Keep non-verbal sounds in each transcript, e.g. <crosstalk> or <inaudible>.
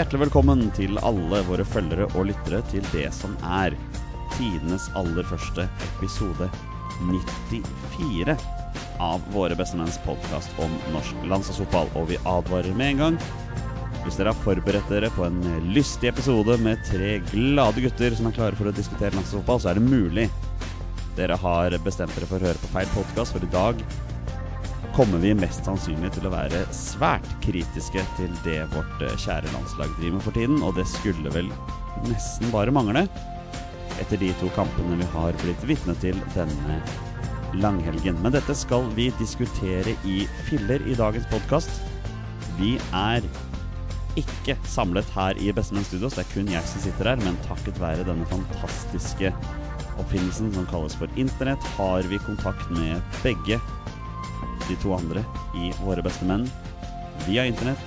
Hjertelig velkommen til alle våre følgere og lyttere til det som er tidenes aller første episode 94 av Våre bestemenns podkast om norsk landslagsfotball. Og vi advarer med en gang. Hvis dere har forberedt dere på en lystig episode med tre glade gutter som er klare for å diskutere landslagsfotball, så er det mulig dere har bestemt dere for å høre på feil podkast, for i dag kommer vi mest sannsynlig til å være svært kritiske til det vårt eh, kjære landslag driver med for tiden, og det skulle vel nesten bare mangle etter de to kampene vi har blitt vitne til denne langhelgen. Men dette skal vi diskutere i filler i dagens podkast. Vi er ikke samlet her i Bestemenn Studios, det er kun jeg som sitter her, men takket være denne fantastiske oppfinnelsen som kalles for Internett, har vi kontakt med begge de to andre i Våre beste menn via Internett.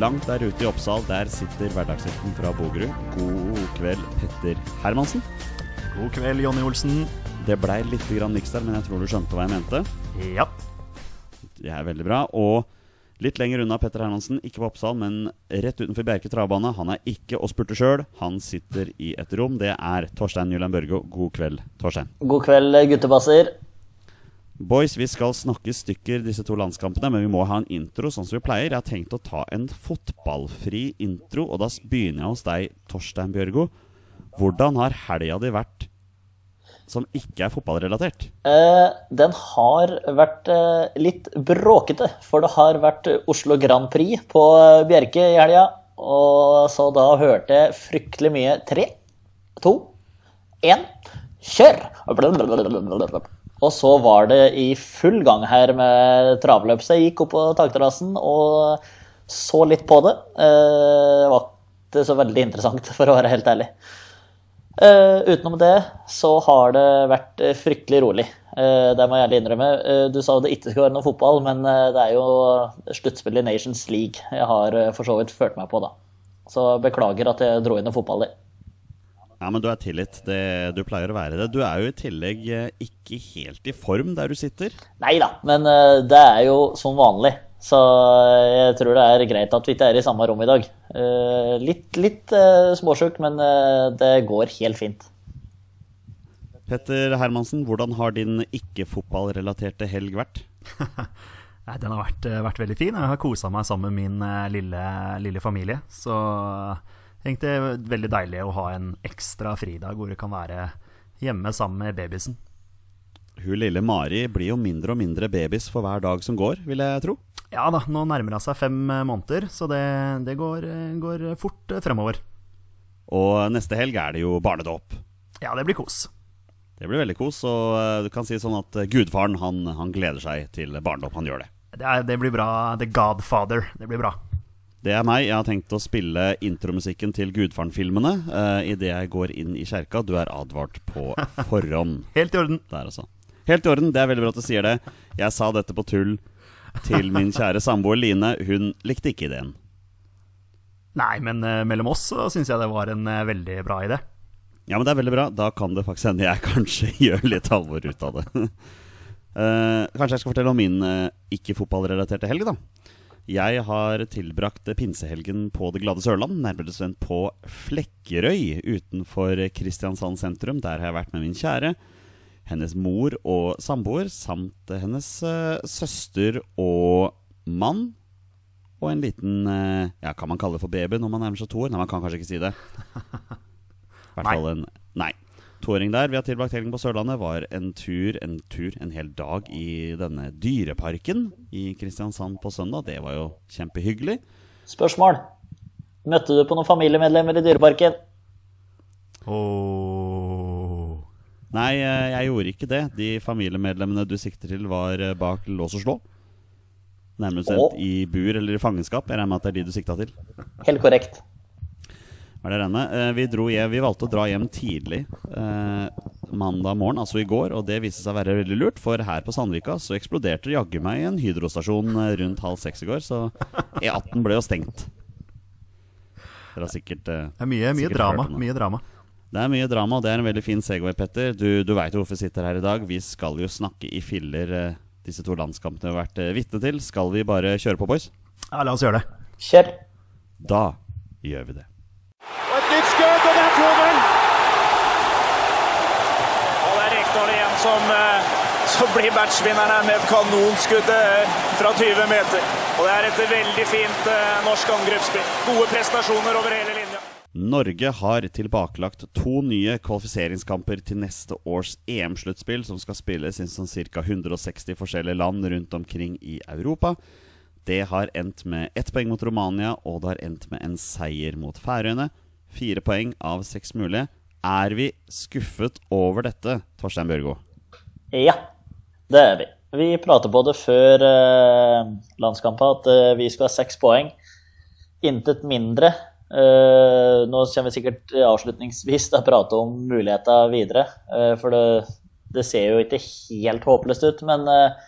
Langt der ute i Oppsal, der sitter hverdagshelten fra Bogerud. God kveld, Petter Hermansen. God kveld, Jonny Olsen. Det blei litt grann niks der, men jeg tror du skjønte hva jeg mente. Ja. Det er veldig bra. Og litt lenger unna Petter Hermansen, ikke på Oppsal, men rett utenfor Bjerke travbane. Han er ikke å spurte sjøl. Han sitter i et rom. Det er Torstein Nyland Børgo. God kveld, Torstein. God kveld, guttebasser. Boys, vi skal snakke stykker disse to landskampene, men vi må ha en intro sånn som vi pleier. Jeg har tenkt å ta en fotballfri intro, og da begynner jeg hos deg, Torstein Bjørgo. Hvordan har helga di vært som ikke er fotballrelatert? Eh, den har vært eh, litt bråkete, for det har vært Oslo Grand Prix på eh, Bjerke i helga. Og så da hørte jeg fryktelig mye tre, to, én, kjør! Og så var det i full gang her med travløp. Så jeg gikk opp på takterrassen og så litt på det. Eh, det var ikke så veldig interessant, for å være helt ærlig. Uh, utenom det så har det vært fryktelig rolig. Uh, det må jeg ærlig innrømme. du sa det ikke skulle være noe fotball, men det er jo sluttspill i Nations League jeg har for så vidt følt meg på, da. Så beklager at jeg dro inn noe fotball i. Ja, men du er tilgitt. Du pleier å være det. Du er jo i tillegg ikke helt i form der du sitter. Nei da, men det er jo som vanlig. Så jeg tror det er greit at vi ikke er i samme rom i dag. Litt, litt småsjuk, men det går helt fint. Petter Hermansen, hvordan har din ikke-fotballrelaterte helg vært? <laughs> Nei, Den har vært, vært, veldig fin. Jeg har kosa meg sammen med min lille, lille familie. Så egentlig veldig deilig å ha en ekstra fridag hvor du kan være hjemme sammen med babysen. Hun lille Mari blir jo mindre og mindre babys for hver dag som går, vil jeg tro. Ja da, nå nærmer hun seg fem måneder, så det, det går, går, fort fremover. Og neste helg er det jo barnedåp. Ja, det blir kos. Det blir veldig kos, og du kan si sånn at gudfaren han, han gleder seg til barnedåp. Han gjør det. Det, er, det, blir bra. The Godfather. Det blir bra. Det er meg. Jeg har tenkt å spille intromusikken til Gudfaren-filmene uh, idet jeg går inn i kjerka. Du er advart på <laughs> forhånd. Helt i orden. Der, altså. Helt i orden. Det er veldig bra at du sier det. Jeg sa dette på tull til min kjære samboer Line. Hun likte ikke ideen. Nei, men uh, mellom oss så syns jeg det var en uh, veldig bra idé. Ja, men det er veldig bra. Da kan det faktisk hende jeg <laughs> kanskje gjør litt alvor ut av det. uh, <laughs> kanskje jeg skal fortelle om min ikke-fotballrelaterte helg, da. Jeg har tilbrakt pinsehelgen på det glade Sørland, nærmere bestemt på Flekkerøy utenfor Kristiansand sentrum. Der har jeg vært med min kjære hennes mor og samboer samt hennes uh, søster og mann. Og en liten uh, Ja, kan man kalle det for baby når man nærmer seg to år? Nei, man kan kanskje ikke si det. <laughs> hvert fall en Nei. Toåring der. Vi har tilbrakt helgen på Sørlandet. Var en tur, en tur, en hel dag i denne dyreparken i Kristiansand på søndag. Det var jo kjempehyggelig. Spørsmål. Møtte du på noen familiemedlemmer i Dyreparken? Oh. Nei, jeg gjorde ikke det. De familiemedlemmene du sikter til, var bak lås og slå. Nærmest oh. i bur eller i fangenskap. Jeg regner med at det er de du sikta til. Helt korrekt. Var det renne? Vi, hjem, vi valgte å dra hjem tidlig eh, mandag morgen, altså i går, og det viste seg å være veldig lurt, for her på Sandvika så eksploderte det jaggu meg en hydrostasjon rundt halv seks i går, så E18 ble jo stengt. Dere har sikkert eh, Det er mye, mye drama. Mye drama. Det er mye drama, og det er en veldig fin Segway, Petter. Du, du veit jo hvorfor vi sitter her i dag. Vi skal jo snakke i filler eh, disse to landskampene vi har vært eh, vitne til. Skal vi bare kjøre på, boys? Ja, la oss gjøre det. Kjør. Da gjør vi det. Og et nytt skudd, og det er 2-0! Og det er Rekdal igjen som, eh, som blir matchvinneren med et kanonskudd eh, fra 20 meter. Og det er et veldig fint eh, norsk angrepsspill. Gode prestasjoner over hele linja. Norge har tilbakelagt to nye kvalifiseringskamper til neste års EM-sluttspill, som skal spilles i sånn ca. 160 forskjellige land rundt omkring i Europa. Det har endt med ett poeng mot Romania, og det har endt med en seier mot Færøyene. Fire poeng av seks mulige. Er vi skuffet over dette, Torstein Børgo? Ja, det er vi. Vi prater på det før eh, landskampen at eh, vi skal ha seks poeng. Intet mindre. Eh, nå kommer vi sikkert avslutningsvis til å prate om muligheter videre. Eh, for det, det, ser jo ikke helt håpløst ut. Men eh,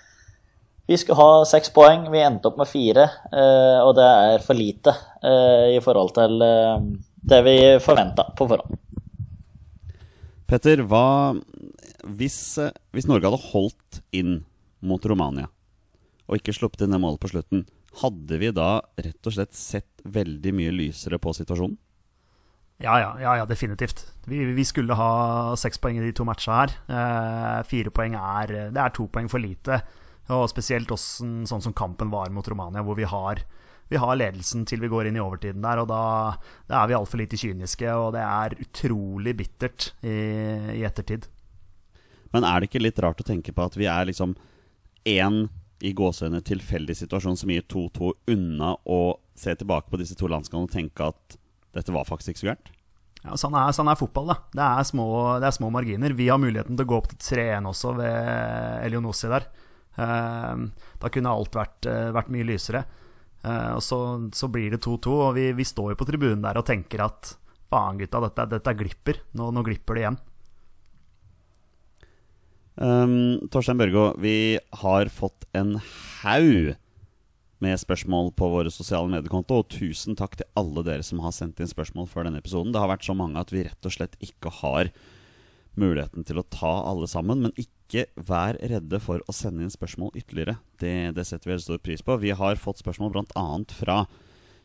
vi skulle ha seks poeng. Vi endte opp med fire. eh, og det er for lite eh, i forhold til eh, det vi forventa på forhånd. Petter, hva hvis, eh, hvis Norge hadde holdt inn mot Romania og ikke sluppet inn det målet på slutten, hadde vi da rett og slett sett veldig mye lysere på situasjonen? Ja, ja, ja, ja definitivt. Vi, vi, skulle ha seks poeng i de to matcha her. Eh, fire poeng er Det er to poeng for lite. Og spesielt også, sånn som kampen var mot Romania, hvor vi har, vi har ledelsen til vi går inn i overtiden der. Og da, da er vi altfor lite kyniske, og det er utrolig bittert i, i ettertid. Men er det ikke litt rart å tenke på at vi er liksom én i gåseøyne tilfeldig situasjon som gir 2-2 unna å se tilbake på disse to landskampene og tenke at dette var faktisk ikke så gærent? Ja, sånn er, sånn er fotball, da. Det er, små, det er, små, marginer. Vi har muligheten til å gå opp til 3-1 også ved Elionossi der. Uh, da kunne alt vært, uh, vært mye lysere. Uh, og så, så, blir det 2-2, og vi, vi, står jo på tribunen der og tenker at faen, gutta, dette, dette glipper. Nå, nå glipper det igjen. Um, Torstein Børgo, vi har fått en haug med spørsmål på våre sosiale mediekonto. Og tusen takk til alle dere som har sendt inn spørsmål før denne episoden. Det har vært så mange at vi rett og slett ikke har muligheten til å ta alle sammen. Men ikke vær redde for å sende inn spørsmål ytterligere. Det, det setter vi stor pris på. Vi har fått spørsmål bl.a. fra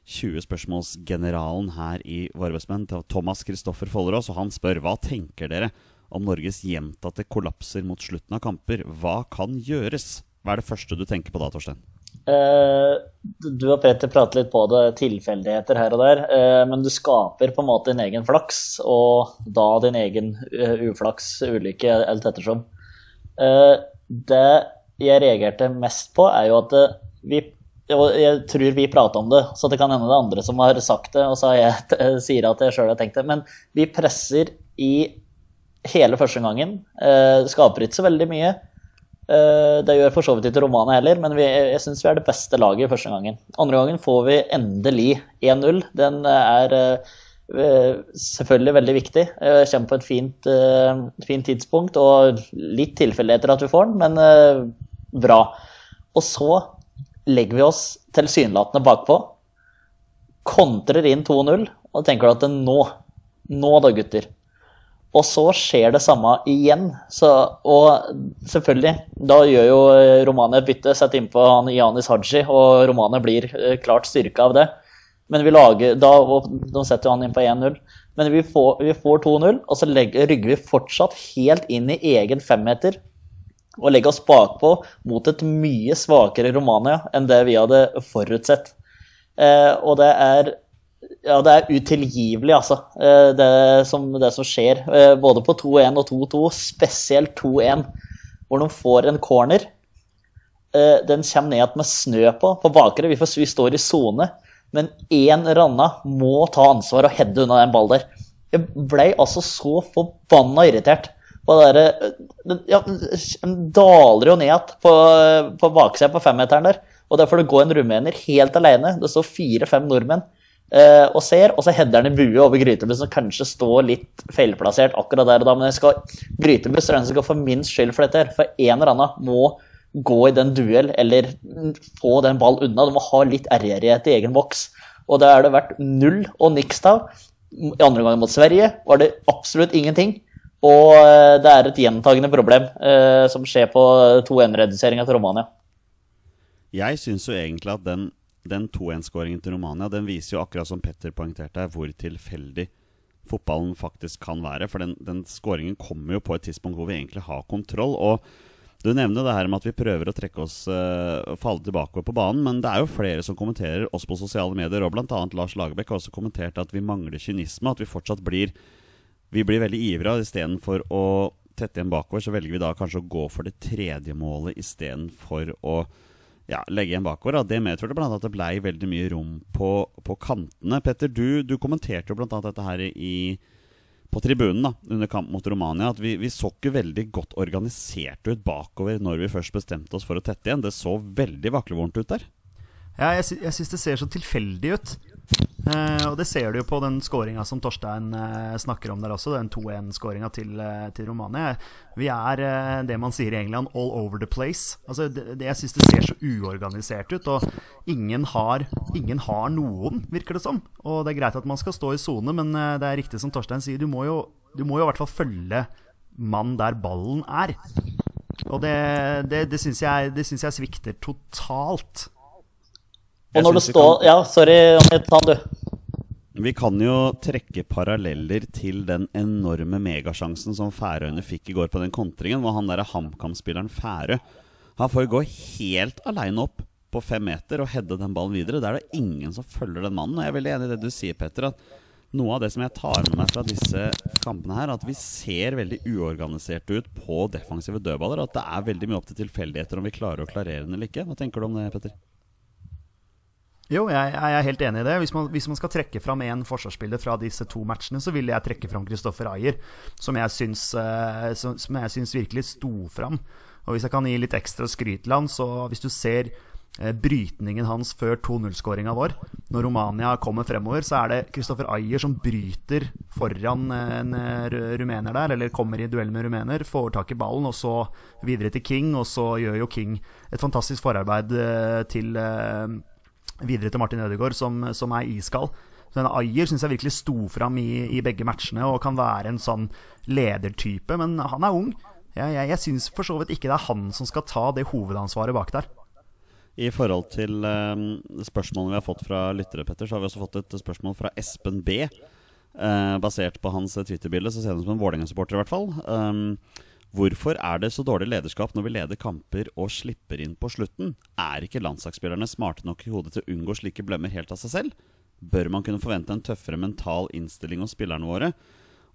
20-spørsmålsgeneralen her i Våre bestemenn, Thomas Kristoffer Follerås. Og han spør hva tenker dere om Norges gjentatte kollapser mot slutten av kamper. Hva kan gjøres? Hva er det første du tenker på da, Torstein? Uh, du og Peter prater litt på det, tilfeldigheter her og der. Uh, men du skaper på en måte din egen flaks, og da din egen uh, uflaks, ulykke, alt ettersom. Det jeg reagerte mest på, er jo at vi og jeg tror vi prata om det, så det kan hende det er andre som har sagt det, og så jeg, <laughs> sier at jeg sjøl har tenkt det. Men vi presser i hele første gangen. Uh, skaper ikke så veldig mye. Uh, det gjør for så vidt ikke romane heller, men vi, jeg syns vi er det beste laget første gangen. Andre gangen får vi endelig 1-0. Den er selvfølgelig veldig viktig. kommer på et fint, fint, tidspunkt, og litt tilfeldigheter at vi får den, men bra. Og så legger vi oss tilsynelatende bakpå, kontrer inn 2-0, og tenker at nå, nå da, gutter og så skjer det samme igjen. Så, og selvfølgelig, da gjør jo Romania et bytte, setter innpå Janis Haji, og Romania blir eh, klart styrka av det. Men vi lager, da, da setter han inn på 1-0. Men vi får, får 2-0, og så legger, rygger vi fortsatt helt inn i egen femmeter. Og legger oss bakpå mot et mye svakere Romania enn det vi hadde forutsett. Eh, og det er ja, det er utilgivelig, altså, eh, det som, det som skjer. Eh, både på 2-1 og 2-2, spesielt 2-1, hvor de får en corner. Eh, den kommer ned med snø på, på bakre. Vi, vi står i sone. Men én Ranna må ta ansvar og heade unna den ballen der. Jeg ble altså så forbanna irritert. På det derre ja, Den daler jo ned på, på baksida på femmeteren der. Og der får det gå en rumener helt alene. Det står fire-fem nordmenn eh, og ser, og så header han i bue over Grytebuss, som kanskje står litt feilplassert akkurat der og da. Men jeg skal, Grytebuss er den som skal få minst skyld for dette. her, For en eller annen må gå i den duell eller få den ball unna. Du må ha litt ærgjerrighet i egen boks. Og da er det vært null og niks av. I andre omgang mot Sverige var det absolutt ingenting. Og eh, det er et gjentagende problem eh, som skjer på 2-1-reduseringa til Romania. Jeg syns jo egentlig at den den 2-1-skåringen til Romania den viser jo akkurat som Petter poengterte her, hvor tilfeldig fotballen faktisk kan være. For den, den skåringen kommer jo på et tidspunkt hvor vi egentlig har kontroll. Og du nevner det her med at vi prøver å trekke oss uh, falle tilbake på banen, men det er jo flere som kommenterer oss på sosiale medier, og bl.a. Lars Lagerbäck har også kommentert at vi mangler kynisme. At vi fortsatt blir Vi blir veldig ivrige. Istedenfor å tette igjen bakover, så velger vi da kanskje å gå for det tredje målet istedenfor å ja, legge igjen bakover. Da. Det medførte bl.a. at det blei veldig mye rom på, på kantene. Petter, du, du kommenterte jo bl.a. dette her i, på tribunen da, under kamp mot Romania. At vi, vi, så ikke veldig godt organisert ut bakover når vi først bestemte oss for å tette igjen. Det så veldig vaklevorent ut der. Ja, jeg, sy jeg syns det ser så tilfeldig ut. Eh, og det ser du jo på den skåringa som Torstein eh, snakker om der også, den 2-1-skåringa til, eh, til, Romania. Vi er det man sier i England, all over the place. Altså, det, det jeg syns det ser så uorganisert ut, og ingen har, ingen har, noen, virker det som. Og det er greit at man skal stå i sone, men det er riktig som Torstein sier, du må jo, du må jo i hvert fall følge mann der ballen er. Og det, det, det syns jeg, jeg svikter totalt. Og når det står kan... Ja, sorry, ta den, du. Vi kan jo trekke paralleller til den enorme megasjansen som Færøyene fikk i går på den kontringen, hvor han derre HamKam-spilleren Færø Han får gå helt aleine opp på fem meter og heade den ballen videre. det er det ingen som følger den mannen. Og jeg er veldig enig i det du sier, Petter. at noe av det som jeg tar med meg fra disse kampene, her at vi ser veldig uorganiserte ut på defensive dødballer. At det er veldig mye opp til tilfeldigheter om vi klarer å klarere den eller ikke. Hva tenker du om det, Petter? Jo, jeg, jeg, er helt enig i det. Hvis man, hvis man skal trekke fram én forsvarsspiller fra disse to matchene, så vil jeg trekke fram Kristoffer Ayer, som jeg syns, uh, som, som jeg syns virkelig sto fram. Og hvis jeg kan gi litt ekstra skryt til han, så hvis du ser uh, brytningen hans før 2-0-skåringa vår, når Romania kommer fremover, så er det Kristoffer Ayer som bryter foran en rumener der, eller kommer i duell med rumener, får tak i ballen, og så videre til King, og så gjør jo King et fantastisk forarbeid til videre til Martin Ødegaard, som, som er iskald. Denne Ayer syns jeg virkelig sto fram i, i, begge matchene og kan være en sånn ledertype, men han er ung. Jeg, jeg, jeg syns for så vidt ikke det er han som skal ta det hovedansvaret bak der. I forhold til um, spørsmålene vi har fått fra lyttere, Petter, så har vi også fått et spørsmål fra Espen B. Uh, basert på hans Twitter-bilde, så ser han ut som en Vålerenga-supporter, i hvert fall. Um, Hvorfor er det så dårlig lederskap når vi leder kamper og slipper inn på slutten? Er ikke landslagsspillerne smarte nok i hodet til å unngå slike blemmer helt av seg selv? Bør man kunne forvente en tøffere mental innstilling hos spillerne våre?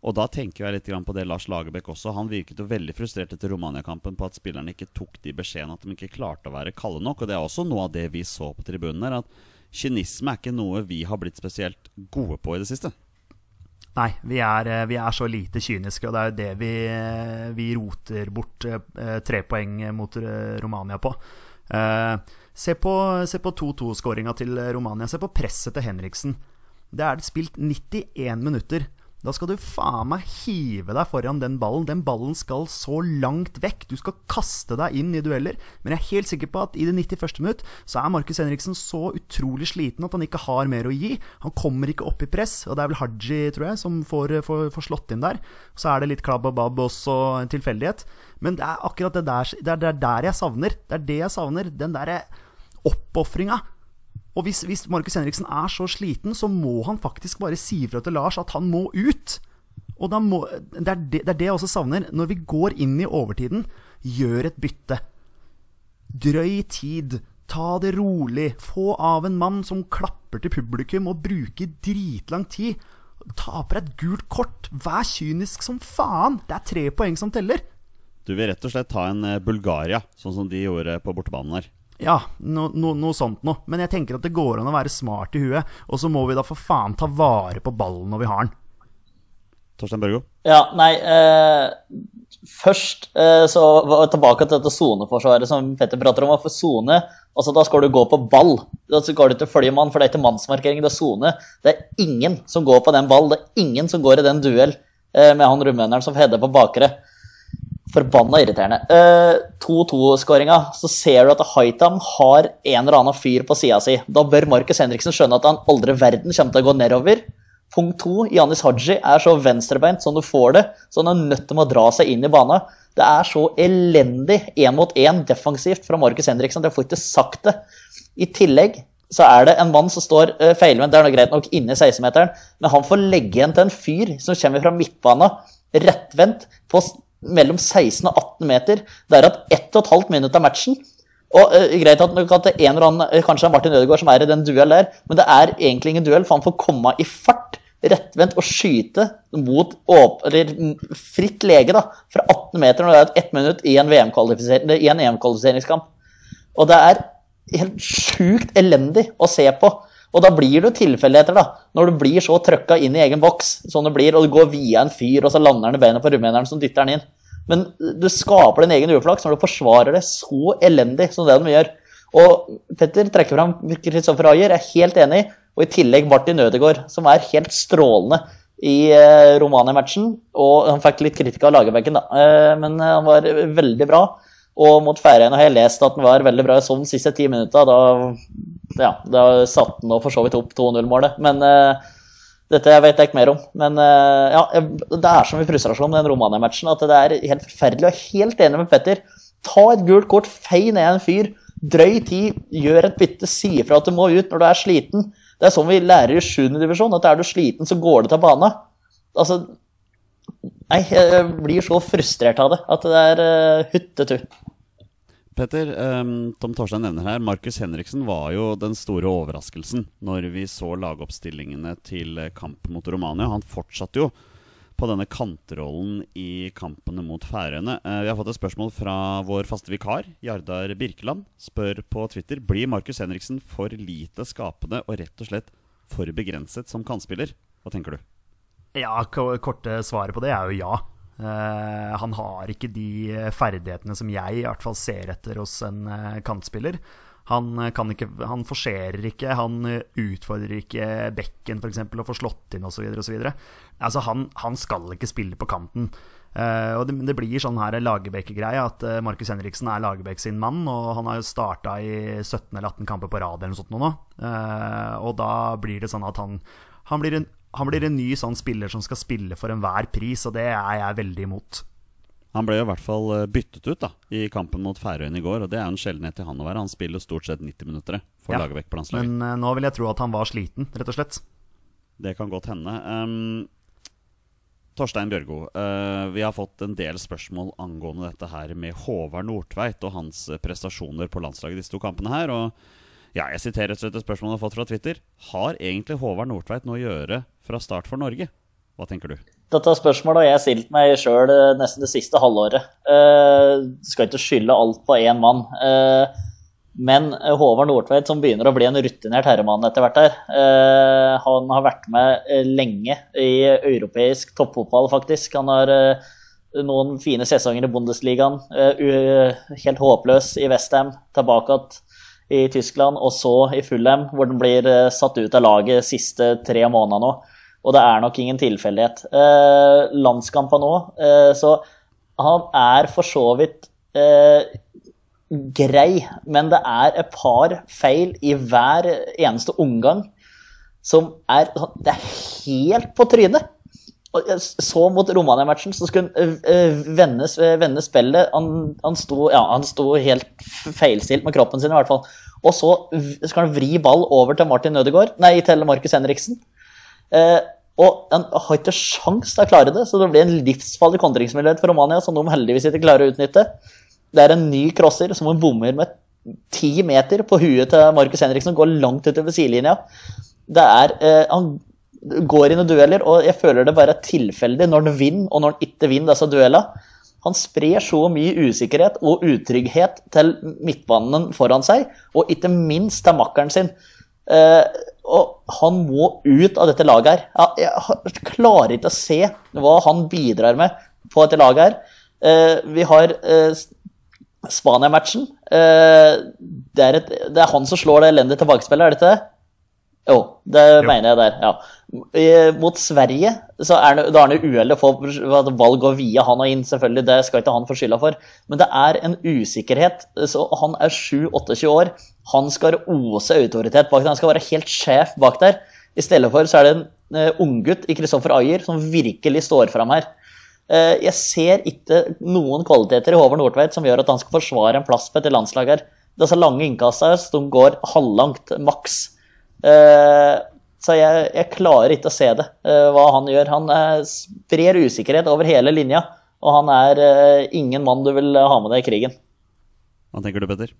Og da tenker jeg litt på det Lars Lagerbäck også. Han virket jo veldig frustrert etter Romania-kampen på at spillerne ikke tok de beskjedene, at de ikke klarte å være kalde nok. Og det er også noe av det vi så på tribunen her, at kynisme er ikke noe vi har blitt spesielt gode på i det siste. Nei, vi er, eh, vi er, så lite kyniske, og det er jo det vi, eh, vi roter bort eh, tre poeng mot Romania på. se på, på 2-2-skåringa til Romania. Se på presset til Henriksen. Det er spilt 91 minutter. Da skal du faen meg hive deg foran den ballen. Den ballen skal så langt vekk. Du skal kaste deg inn i dueller. Men jeg er helt sikker på at i det 91. minutt så er Markus Henriksen så utrolig sliten at han ikke har mer å gi. Han kommer ikke opp i press, og det er vel Haji, tror jeg, som får, får, får slått inn der. Så er det litt klabb og babb også, en tilfeldighet. Men det er akkurat det der, det er, er der jeg savner. Det er det jeg savner. Den derre oppofringa og hvis, hvis Markus Henriksen er så sliten, så må han faktisk bare si fra til Lars at han må ut. Og må, det, er det, det, er det, jeg også savner. Når vi går inn i overtiden, gjør et bytte. Drøy tid. Ta det rolig. Få av en mann som klapper til publikum og bruker dritlang tid. Taper et gult kort. Vær kynisk som faen. Det er tre poeng som teller. Du vil rett og slett ta en eh, Bulgaria, sånn som de gjorde på bortebanen her. Ja, no, no, noe sånt noe. Men jeg tenker at det går an å være smart i huet. Og så må vi da for faen ta vare på ballen når vi har den. Torstein Børgo? Ja, nei eh, Først eh, så tilbake til dette soneforsvaret som Petter prater om. For sone, altså da skal du gå på ball. Da skal du til følgemann, for det er ikke mannsmarkering, det er sone. Det er ingen som går på den ball. Det er ingen som går i den duell eh, med han rumeneren som header på bakre. Forbanna irriterende. 2-2-skåringa, uh, så ser du at Haitam har en eller annen fyr på sida si. Da bør Markus Henriksen skjønne at han aldri verden kommer til å gå nedover. Punkt to, Janis Haji er så venstrebeint som du får det, så han er nødt til å dra seg inn i bana. Det er så elendig én mot én defensivt fra Markus Henriksen at jeg får ikke sagt det. I tillegg så er det en mann som står uh, feilvendt, det er noe greit nok, inne i 16-meteren, men han får legge igjen til en fyr som kommer fra midtbana, rettvendt, på mellom 16 og 18 meter. Det er at ett og et halvt minutt av matchen. Og uh, Greit at, at en eller annen, kanskje er Martin Ødegaard som er i den duell der, men det er egentlig ingen duell, for han får komme i fart rettvendt og skyte mot eller fritt lege da, fra 18 meter når det er ett minutt i en EM-kvalifiseringskamp. Og det er helt sjukt elendig å se på. Og da blir det jo tilfeldigheter, da. Når du blir så trøkka inn i egen boks som det blir, og du går via en fyr, og så lander han i beina på rumeneren som dytter den inn. Men du skaper din egen uflaks når du forsvarer det så elendig som det de gjør. Og Petter trekker fram Kristoffer Ayer, jeg er helt enig. Og i tillegg Martin Ødegaard, som er helt strålende i eh, Romania-matchen. Og han fikk litt kritikk av lagerbenken, da. Eh, men han var veldig bra. Og mot Færøyene har jeg lest at den var veldig bra sånn de siste ti minutta. Da, ja, da satte han for så vidt opp 2-0-målet. Men uh, dette vet jeg ikke mer om. Men uh, ja, det er så mye frustrasjon med den Romania-matchen at det er helt forferdelig. Og jeg er helt enig med Petter. Ta et gult kort, fei ned en fyr. Drøy tid, gjør et bytte, si ifra at du må ut når du er sliten. Det er sånn vi lærer i 7. divisjon, at er du sliten, så går du til bana. Altså, Nei, jeg blir så frustrert av det at det er uh, huttetu. Petter, um, Tom Torstein nevner her Markus Henriksen var jo den store overraskelsen når vi så lagoppstillingene til kampen mot Romania. Han fortsatte jo på denne kantrollen i kampene mot Færøyene. Uh, vi har fått et spørsmål fra vår faste vikar, Jardar Birkeland. Spør på Twitter blir Markus Henriksen for lite skapende og rett og slett for begrenset som kantspiller. Hva tenker du? Ja, korte svaret på det er jo ja. Uh, han har ikke de ferdighetene som jeg i hvert fall ser etter hos en uh, kantspiller. Han, uh, kan ikke, han forserer ikke, han utfordrer ikke bekken f.eks. å få slått inn osv. Altså, han, han skal ikke spille på kanten. og det, det, blir sånn her Lagerbäck-greie at Markus Henriksen er Lagerbäck sin mann, og han har jo starta i 17 eller 18 kamper på rad eller noe sånt nå. og da blir det sånn at han, han blir en han blir en ny sånn spiller som skal spille for enhver pris, og det er jeg veldig imot. Han ble i hvert fall eh, byttet ut da, i kampen mot Færøyene i går, og det er en sjeldenhet til han å være. Han spiller stort sett 90 minutter for ja, Lagerbäck på landslaget. Men uh, nå vil jeg tro at han var sliten, rett og slett. Det kan godt hende. Um, Torstein Bjørgo, uh, vi har fått en del spørsmål angående dette her med Håvard Nordtveit og hans prestasjoner på landslaget disse to kampene her. og ja, jeg siterer et spørsmål jeg har fått fra Twitter. Har egentlig Håvard Nordtveit noe å gjøre fra start for Norge? Hva tenker du? Dette spørsmålet har jeg stilt meg sjøl eh, nesten det siste halvåret. Uh, skal ikke skylde alt på én mann. Uh, men Håvard Nordtveit, som begynner å bli en rutinert herremann etter hvert her, uh, han har vært med lenge i europeisk toppfotball, faktisk. Han har noen fine sesonger i Bundesligaen. helt håpløs i Westham. Tilbake igjen i Tyskland, og så i Fulham, hvor den blir eh, satt ut av laget siste tre måneder nå. Og det er nok ingen tilfeldighet. Eh, landskamper nå, eh, så han er for så vidt eh, grei, men det er et par feil i hver eneste omgang som er Det er helt på trynet! Så mot Romania-matchen, så skulle han uh, vende, vende, spillet. Han, han, sto, ja, han sto helt feilstilt med kroppen sin, i hvert fall. Og så skal han vri ball over til Martin Ødegaard, nei, til Markus Henriksen. Eh, og han har ikke sjans til å klare det, så det blir en livsfarlig kontringsmulighet for Romania, som de heldigvis ikke klarer å utnytte. Det er en ny crosser som hun bommer med ti meter på huet til Markus Henriksen og går langt utover sidelinja. Det er, eh, han går i dueller, og jeg føler det bare er tilfeldig når han vinner og når han ikke vinner disse duellene. Han sprer så mye usikkerhet og utrygghet til midtbanen foran seg, og ikke minst til makkeren sin. Uh, og han må ut av dette laget her. Jeg klarer ikke å se hva han bidrar med på dette laget her. Uh, vi har uh, Spania-matchen. Det, det, er han som slår det elendige tilbakespillet, er det ikke det? Jo, det jo. mener jeg der. ja. Mot Sverige så er det, da er det få valg å via han og inn. selvfølgelig, Det skal ikke han få skylda for. Men det er en usikkerhet. så Han er 7-28 år. Han skal ose autoritet bak der. Han skal være helt sjef bak der. I stedet for så er det en uh, unggutt i Kristoffer Ayer som virkelig står fram her. Uh, jeg ser ikke noen kvaliteter i Håvard Nordtveit som gjør at han skal forsvare en plass på et landslag her. disse lange innkastene de går halvlangt maks. Eh, så jeg, jeg, klarer ikke å se det, eh, hva han gjør. Han eh, sprer usikkerhet over hele linja, og han er eh, ingen mann du vil ha med deg i krigen. Hva tenker du, Petter?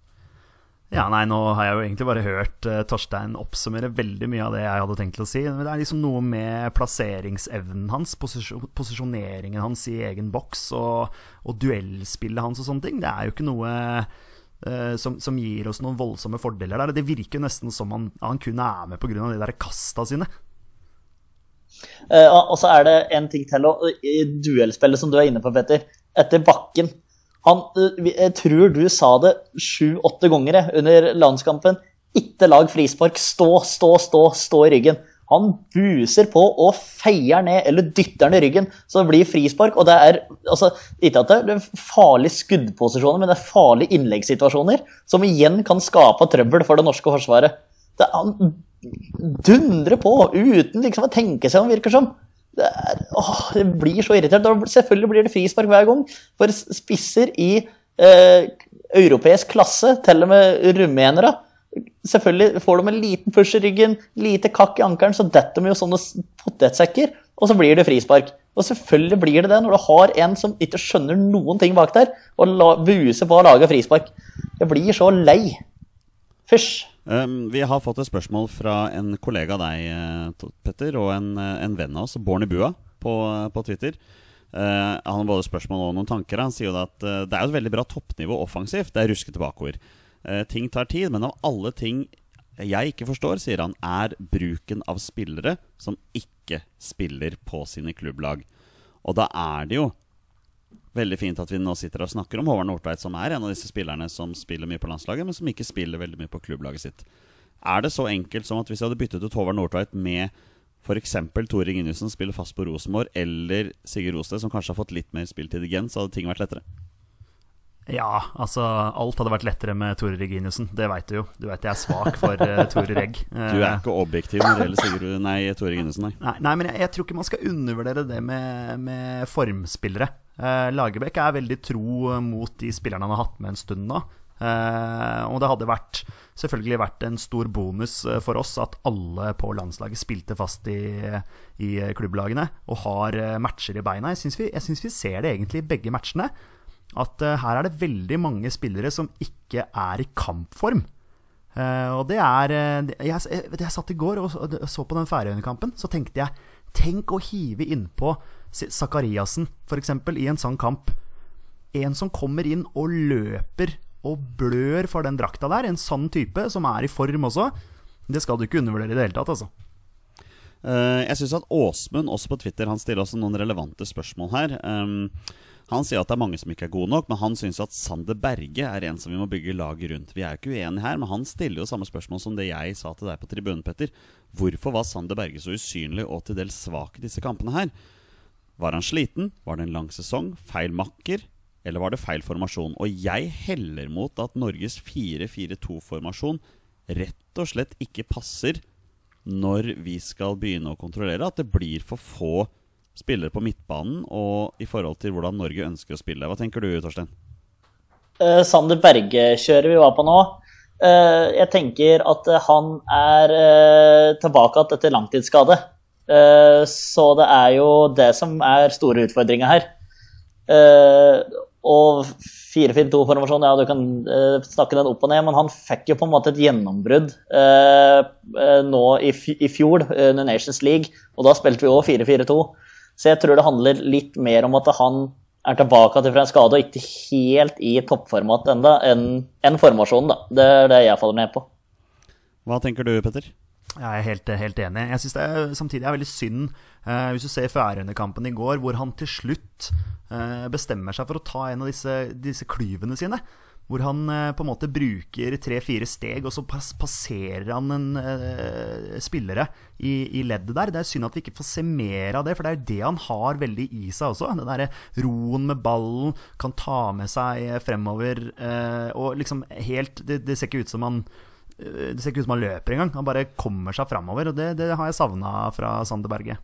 Ja, nei, nå har jeg jo egentlig bare hørt uh, Torstein oppsummere veldig mye av det jeg hadde tenkt å si. Det er liksom noe med plasseringsevnen hans, posisjon, posisjoneringen hans i egen boks og, og, duellspillet hans og sånne ting. Det er jo ikke noe uh, som, som, gir oss noen voldsomme fordeler der. Det virker nesten som han, han kun er med pga. de der kasta sine. Uh, og så er det en ting til i duellspillet som du er inne på, Petter. Etter bakken han, eh, jeg tror du sa det sju-åtte ganger under landskampen. Ikke lag frispark. Stå, stå, stå, stå i ryggen. Han buser på og feier ned, eller dytter han i ryggen, så det blir frispark. Og det er altså, ikke at det er farlige skuddposisjoner, men det er farlige innleggssituasjoner som igjen kan skape trøbbel for det norske forsvaret. Det, han dundrer på uten liksom å tenke seg om, virker som det, er, åh, det blir så irritert. Selvfølgelig blir det frispark hver gang. For spisser i eh, europeisk klasse, til og med rumenere Selvfølgelig får de en liten push i ryggen, lite kakk i ankelen, så detter de jo sånne potetsekker, og så blir det frispark. Og selvfølgelig blir det det når du har en som ikke skjønner noen ting bak der, og buser på å lage frispark. Jeg blir så lei. Fysj. Um, vi har fått et spørsmål fra en kollega av deg, eh, Petter, og en, eh, en venn av oss, Borny Bua, på, på Twitter. Uh, han har både spørsmål og noen tanker. Han sier jo at uh, det er jo et veldig bra toppnivå offensivt. Det er ruskete bakover. Uh, ting tar tid, men av alle ting jeg ikke forstår, sier han, er bruken av spillere som ikke spiller på sine klubblag. Og da er det jo Veldig fint at vi nå sitter og snakker om Håvard Nordtveit, som er en av disse spillerne som spiller mye på landslaget, men som ikke spiller veldig mye på klubblaget sitt. Er det så enkelt som at hvis jeg hadde byttet ut Håvard Nordtveit med f.eks. Tore Ginnussen spiller fast på Rosenborg, eller Sigurd Rosted, som kanskje har fått litt mer spiltid igjen, så hadde ting vært lettere? Ja, altså alt hadde vært lettere med Tore Reginiussen. Det veit du jo. Du vet jeg er svak for uh, Tore Reg. <laughs> du er ikke objektiv når det gjelder Sigurd, nei, Tore Reginiussen, nei. nei. nei. men jeg, jeg, tror ikke man skal undervurdere det med, med formspillere. Uh, Lagerbäck er veldig tro mot de spillerne han har hatt med en stund nå. Uh, og det hadde vært, selvfølgelig vært en stor bonus for oss at alle på landslaget spilte fast i, i klubblagene og har matcher i beina. Jeg syns vi, vi, ser det egentlig i begge matchene at uh, her er det veldig mange spillere som ikke er i kampform. Uh, og det er uh, jeg, jeg, jeg, satt i går og så, på den Færøyene-kampen. Så tenkte jeg Tenk å hive innpå Sakariassen, f.eks., i en sånn kamp. En som kommer inn og løper og blør for den drakta der. En sånn type, som er i form også. Det skal du ikke undervurdere i det hele tatt, altså. jeg syns at Åsmund også på Twitter Han stiller også noen relevante spørsmål her. Um, han sier at det er mange som ikke er gode nok, men han syns at Sander Berge er en som vi må bygge laget rundt. Vi er jo ikke uenige her, men han stiller jo samme spørsmål som det jeg sa til deg på tribunen, Petter. Hvorfor var Sander Berge så usynlig og til dels svak i disse kampene her? Var han sliten? Var det en lang sesong? Feil makker? Eller var det feil formasjon? Og jeg heller mot at Norges 4-4-2-formasjon rett og slett ikke passer når vi skal begynne å kontrollere. At det blir for få spillere på midtbanen og i forhold til hvordan Norge ønsker å spille. Hva tenker du, Torstein? Uh, Sander Berge-kjøret vi var på nå. Uh, jeg tenker at han er uh, tilbake igjen etter langtidsskade. så det er jo det som er store utfordringa her. og 4-4-2-formasjon, ja, du kan snakke den opp og ned, men han fikk jo på en måte et gjennombrudd nå i, i fjor under Nations League, og da spilte vi òg 4-4-2. Så jeg tror det handler litt mer om at han er tilbake til fra en skade og ikke helt i toppformat enda enn en formasjonen. da. Det er det jeg faller ned på. Hva tenker du, Petter? Jeg er helt, helt enig. Jeg syns det er, samtidig er veldig synd, eh, hvis du ser Færøyene-kampen i går, hvor han til slutt eh, bestemmer seg for å ta en av disse, disse klyvene sine. Hvor han eh, på en måte bruker tre-fire steg, og så pass passerer han en uh, spillere i, i, leddet der. Det er synd at vi ikke får se mer av det, for det er jo det han har veldig i seg også. Den derre roen med ballen, kan ta med seg fremover. uh, og liksom helt det, det, ser ikke ut som han eh, det ser ikke ut som han løper engang. Han bare kommer seg framover. Og det, det har jeg savna fra Sander Berge.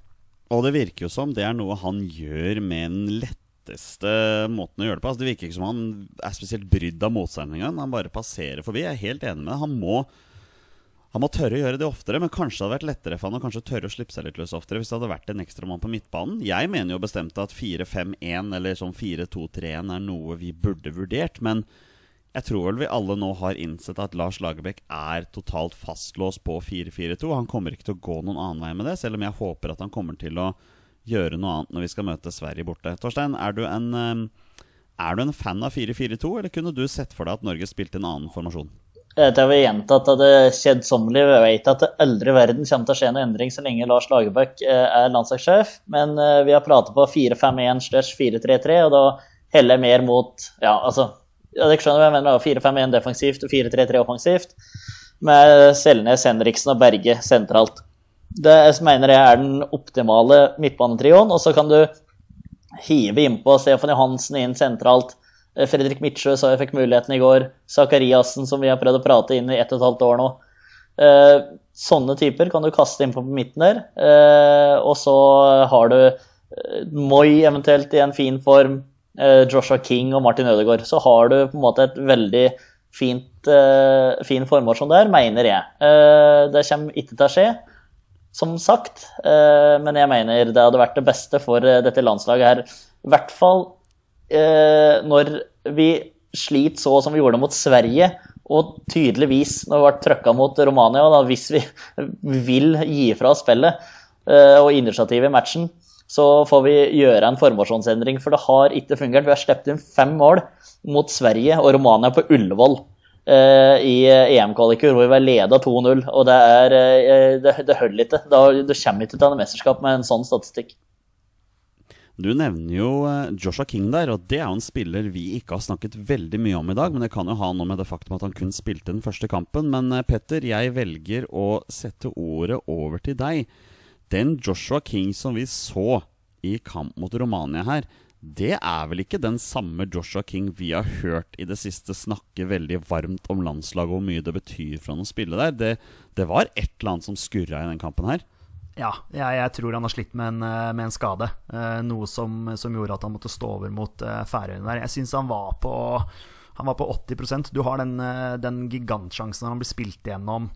Og det virker jo som det er noe han gjør med en lett letteste måten å gjøre det på. Altså, det virker ikke som han er spesielt brydd av motstanderen engang. Han bare passerer forbi. Jeg er helt enig med deg. Han må, han må tørre å gjøre det oftere, men kanskje det hadde vært lettere for han å kanskje tørre å slippe seg litt løs oftere hvis det hadde vært en ekstramann på midtbanen. Jeg mener jo bestemt at 4-5-1 eller sånn 4-2-3-1 er noe vi burde vurdert, men jeg tror vel vi alle nå har innsett at Lars Lagerbäck er totalt fastlåst på 4-4-2. Han kommer ikke til å gå noen annen vei med det, selv om jeg håper at han kommer til å gjøre noe annet når vi skal møte Sverige borte. Torstein, er du en, er du en fan av 4-4-2, eller kunne du sett for deg at Norge spilte en annen formasjon? Det vi gjentatt at det kjedsommelig. Vi vet at det aldri i verden kommer til å skje noen endring så lenge Lars Lagerbäck eh, er landslagssjef. Men eh, vi har pratet på 4-5-1 4-3-3, og da heller jeg mer mot Ja, altså ja, dere skjønner hva jeg mener. 4-5-1 defensivt og 4-3-3 offensivt. Med Selnes, Henriksen og Berge sentralt. Det mener jeg er den optimale midtbanetrioen. Og så kan du hive innpå Stefan Johansen inn sentralt. Eh, Fredrik Midtsjø sa jeg fikk muligheten i går. Zakariassen, som vi har prøvd å prate inn i ett og et halvt år nå. Eh, sånne typer kan du kaste innpå på midten der. Eh, og så har du Moi eventuelt i en fin form. Joshua King og Martin Ødegaard, så har du på en måte et veldig fint, formål som det er, mener jeg. Det kommer ikke til å skje, som sagt, uh, men jeg mener det hadde vært det beste for dette landslaget her. I hvert fall når vi sliter så som vi gjorde mot Sverige, og tydeligvis når vi ble trøkka mot Romania, da, hvis vi <laughs> vil gi fra spillet og initiativet i matchen, så får vi gjøre en formasjonsendring. For det har ikke fungert. Vi har sluppet inn fem mål mot Sverige og Romania på Ullevål eh, i EM-kvaliker, hvor vi var leda 2-0. Og det, er, eh, det, det holder ikke. Du kommer ikke til ha mesterskap med en sånn statistikk. Du nevner jo eh, Joshua King der, og det er jo en spiller vi ikke har snakket veldig mye om i dag. Men det kan jo ha noe med det faktum at han kun spilte den første kampen. Men eh, Petter, jeg velger å sette ordet over til deg den Joshua King som vi så i kamp mot Romania her, det er vel ikke den samme Joshua King vi har hørt i det siste snakke veldig varmt om landslaget og hvor mye det betyr for han å spille der. Det, det var et eller annet som skurra i den kampen her. Ja, jeg, jeg tror han har slitt med en, eh, med en skade. Eh, noe som, som, gjorde at han måtte stå over mot eh, Færøyene der. Jeg syns han var på han var på 80% Du har den, eh, den gigantsjansen han blir spilt igjennom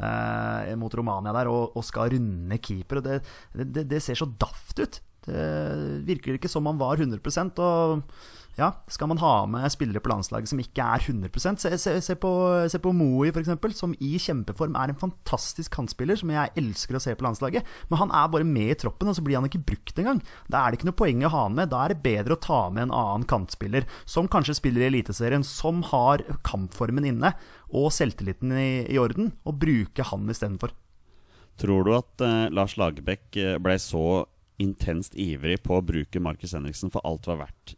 eh, mot Romania der og, og skal runde keeper. Det, det, det, ser så daft ut. Det virker ikke som han var 100% og ja, skal man ha med spillere på landslaget som ikke er 100 Se, se, se på, se på Moi, f.eks., som i kjempeform er en fantastisk kantspiller som jeg elsker å se på landslaget. Men han er bare med i troppen, og så blir han ikke brukt engang. Da er det ikke noe poeng å ha han med. Da er det bedre å ta med en annen kantspiller, som kanskje spiller i Eliteserien, som har kampformen inne og selvtilliten i, i orden, og bruke han istedenfor. Tror du at uh, Lars Lagerbäck eh, ble så intenst ivrig på å bruke Markus Henriksen for alt det var verdt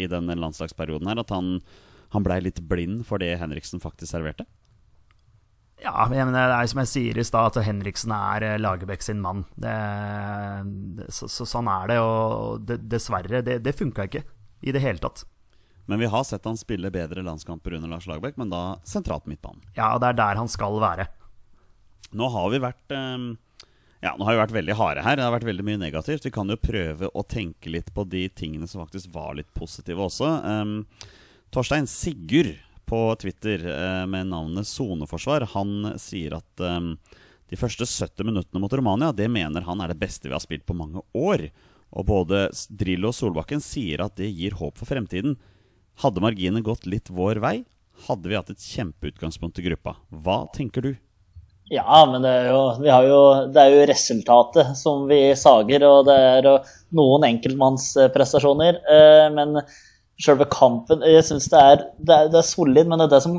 i denne landslagsperioden her, at han, han blei litt blind for det Henriksen faktisk serverte? Ja, men det er som jeg sier i stad, at Henriksen er eh, Lagerbäck sin mann. Det, det, så, så, sånn er det, og det, dessverre, det, det funka ikke i det hele tatt. Men vi har sett han spille bedre landskamper under Lars Lagerbäck, men da sentralt midtbanen. Ja, og det er der han skal være. Nå har vi vært eh, ja, nå har vi vært veldig harde her. Det har vært veldig mye negativt. Vi kan jo prøve å tenke litt på de tingene som faktisk var litt positive også. Um, Torstein Sigurd på Twitter uh, med navnet Soneforsvar, han sier at um, de første 70 minuttene mot Romania, det mener han er det beste vi har spilt på mange år. Og både Drillo og Solbakken sier at det gir håp for fremtiden. Hadde marginene gått litt vår vei, hadde vi hatt et kjempeutgangspunkt i gruppa. Hva tenker du? Ja, men det er, jo, jo, det er jo resultatet som vi sager, og det er noen enkeltmannsprestasjoner. Eh, men selve kampen Jeg syns det, det, det, er solid, men det er det som,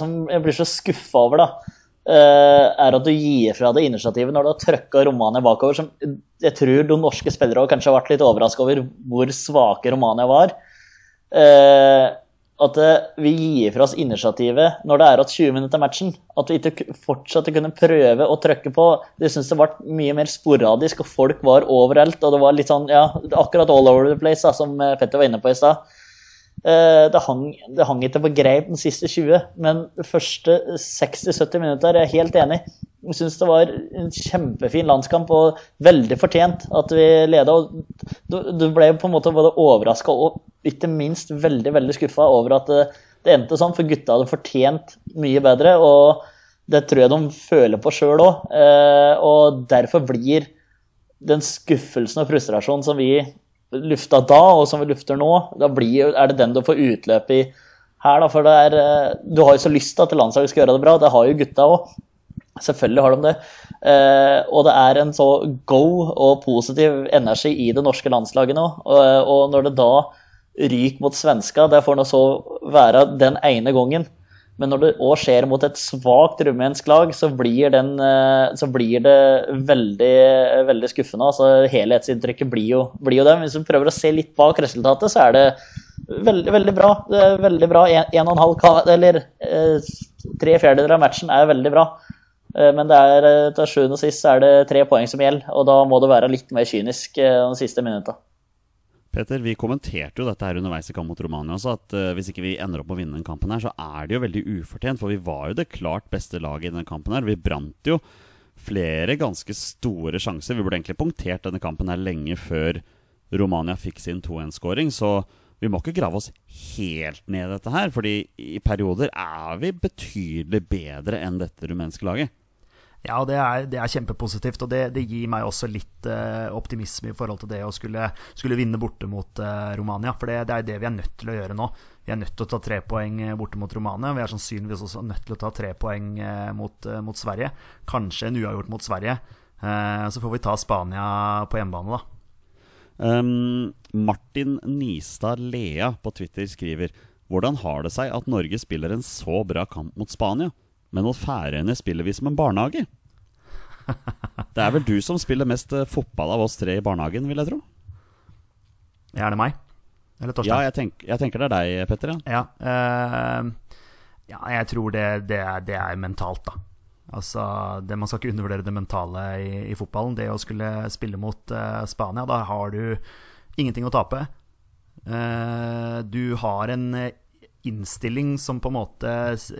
som jeg blir så skuffa over, da, eh, er at du gir fra deg initiativet når du har trøkka Romania bakover. Som jeg tror de norske spillere kanskje har vært litt overraska over hvor svake Romania var. At eh, vi gir fra oss initiativet når det er at 20 minutter av matchen. At vi ikke fortsatte kunne prøve å trykke på. Jeg syns det ble mye mer sporadisk, og folk var overalt. Og det var litt sånn, ja, akkurat all over the place, da, som eh, Petter var inne på i stad. Eh, det hang, det hang ikke på greip den siste 20, men de første 60-70 minutter er jeg helt enig. Jeg syns det var en kjempefin landskamp og veldig fortjent at vi leda. Du, ble på en måte både overraska og ikke minst veldig veldig skuffa over at det, det, endte sånn, for gutta hadde fortjent mye bedre. og Det tror jeg de føler på sjøl òg. Eh, og derfor blir den skuffelsen og frustrasjonen som vi lufta da, og som vi lufter nå, da blir, er det den du får utløp i her. Da, for er, eh, du har jo så lyst til at landslaget skal gjøre det bra. Det har jo gutta òg. Selvfølgelig har de det. Eh, og det er en så go og positiv energi i det norske landslaget nå. Og, og når det da ryker mot svenska, det får nå så være den ene gangen. Men når det òg skjer mot et svakt rumensk lag, så blir, den, eh, så blir, det veldig, veldig skuffende. Altså, helhetsinntrykket blir jo, blir jo det. Hvis du prøver å se litt bak resultatet, så er det veldig, veldig bra. Veldig bra. En, en og en halv, eller eh, tre fjerdedeler av matchen er veldig bra. Eh, men det er, eh, til sjuende og sist er det tre poeng som gjelder, og da må det være litt mer kynisk eh, de siste minutta. Peter, vi kommenterte jo dette her underveis i kamp mot Romania også, at hvis ikke vi ender opp å vinne den kampen her, så er det jo veldig ufortjent. For vi var jo det klart beste laget i denne kampen her. Vi brant jo flere ganske store sjanser. Vi burde egentlig punktert denne kampen her lenge før Romania fikk sin 2-1-skåring. Så vi må ikke grave oss helt ned i dette her, fordi i perioder er vi betydelig bedre enn dette rumenske laget. Ja, det er, det er kjempepositivt, og det, det, gir meg også litt uh, optimisme i forhold til det å skulle, skulle vinne borte mot uh, Romania. For det, det, er det vi er nødt til å gjøre nå. Vi er nødt til å ta tre poeng eh, borte mot Romania. Vi er sannsynligvis også nødt til å ta tre poeng uh, mot, mot, Sverige. Kanskje en uavgjort mot Sverige. så får vi ta Spania på hjemmebane, da. Um, Martin Nistad Lea på Twitter skriver Hvordan har det seg at Norge spiller en så bra kamp mot Spania? Men mot Færøyene spiller vi som en barnehage. <laughs> Det er vel du som spiller mest eh, fotball av oss tre i barnehagen, vil jeg tro? Er det meg? Eller Torstein? Ja, jeg, tenk, jeg, tenker det er deg, Petter. Ja, ja, uh, ja jeg tror det, det, er, det, er, mentalt, da. Altså, det, Man skal ikke undervurdere det mentale i, i fotballen. Det å skulle spille mot uh, Spania, da har du ingenting å tape. Uh, du har en innstilling som på en måte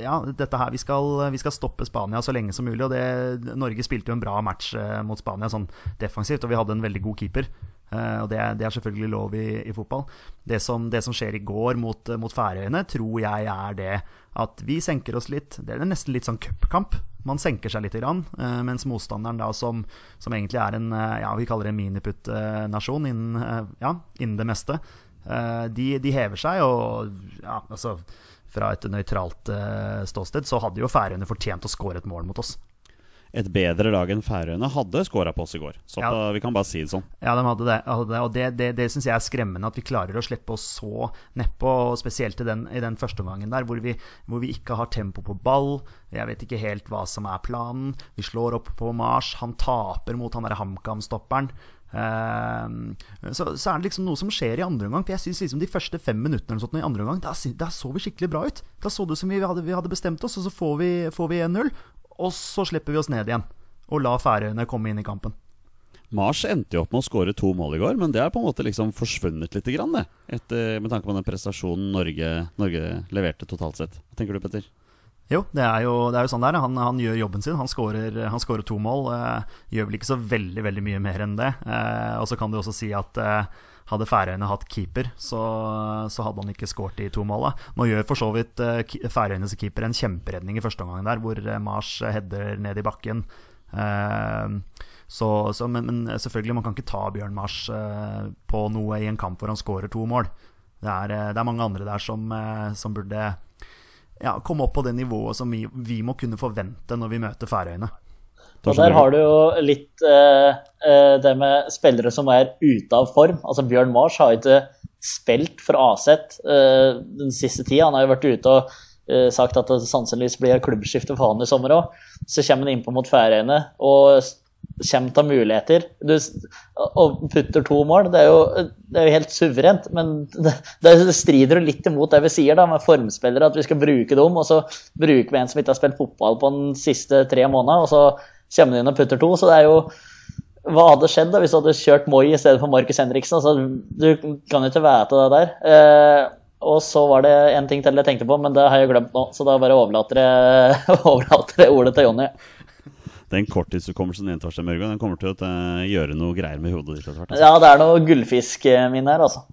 Ja, dette her, vi skal, vi skal, stoppe Spania så lenge som mulig. Og det, Norge spilte jo en bra match eh, mot Spania sånn defensivt, og vi hadde en veldig god keeper. Uh, og det, det, er selvfølgelig lov i, i fotball. Det som, det som, skjer i går mot, mot Færøyene, tror jeg er det at vi senker oss litt. Det er nesten litt sånn cupkamp. Man senker seg litt, grann, uh, mens motstanderen, da, som, som, egentlig er en uh, ja, vi kaller det miniputt-nasjon innen, ja, innen det meste, de, de, hever seg, og ja, altså fra et nøytralt uh, ståsted så hadde jo Færøyene fortjent å skåre et mål mot oss. Et bedre lag enn Færøyene hadde skåra på oss i går. Så ja. vi kan bare si det sånn. Ja, de hadde det. Hadde det og det, det, det syns jeg er skremmende, at vi klarer å slippe oss så nedpå. Spesielt i den, i den første omgangen der, hvor vi, hvor vi, ikke har tempo på ball. Jeg vet ikke helt hva som er planen. Vi slår opp på Mars. Han taper mot han derre HamKam-stopperen. Uh, så, så, er det liksom noe som skjer i andre omgang. For jeg synes liksom De første fem minuttene sånt, i andre omgang Da da, så vi skikkelig bra ut. Da så det ut som vi hadde, vi hadde, bestemt oss, og så får vi, får vi 1-0. Og så slipper vi oss ned igjen og la Færøyene komme inn i kampen. Mars endte jo opp med å skåre to mål i går, men det er på en måte liksom forsvunnet litt, grann, etter, med tanke på den prestasjonen Norge, Norge leverte totalt sett. Hva tenker du, Petter? Jo, det er jo, det er jo sånn der. Han, han, gjør jobben sin. Han skårer, to mål. Eh, gjør vel ikke så veldig veldig mye mer enn det. Eh, og så kan du også si at eh, hadde Færøyene hatt keeper, så, så hadde han ikke skåret de to måla. Nå gjør for så vidt Færøyenes keeper en kjemperedning i første omgang der, hvor Mars header ned i bakken. Så, så, men, men, selvfølgelig, man kan ikke ta Bjørn Mars på noe i en kamp hvor han skårer to mål. Det er, det er mange andre der som, som burde ja, komme opp på det nivået som vi, vi, må kunne forvente når vi møter Færøyene. Og Der har du jo litt eh, eh, det med spillere som er ute av form. Altså Bjørn Mars har ikke spilt for Aset eh, den siste tida. Han har jo vært ute og eh, sagt at det sannsynligvis blir klubbskifte for han i sommer òg. Så kommer han innpå mot Færøyene og kommer til muligheter. Du, og putter to mål, det er, jo, det er jo helt suverent. Men <laughs> det, det strider jo litt imot det vi sier da, med formspillere, at vi skal bruke dem. Og så bruker vi en som ikke har spilt fotball på den siste tre månedene, og så kommer de inn og putter to. Så det er jo Hva hadde skjedd da hvis du hadde kjørt Moi i stedet for Markus Henriksen? Altså, du kan jo ikke vite det der. Eh, og så var det en ting til jeg tenkte på, men det har jeg glemt nå. Så da bare overlater jeg, <laughs> overlater jeg ordet til Jonny. Den korttidshukommelsen din seg, Mørgo, den kommer til å eh, gjøre noe greier med hodet ditt etter hvert. Altså. Ja, det er noe gullfiskminn her, altså.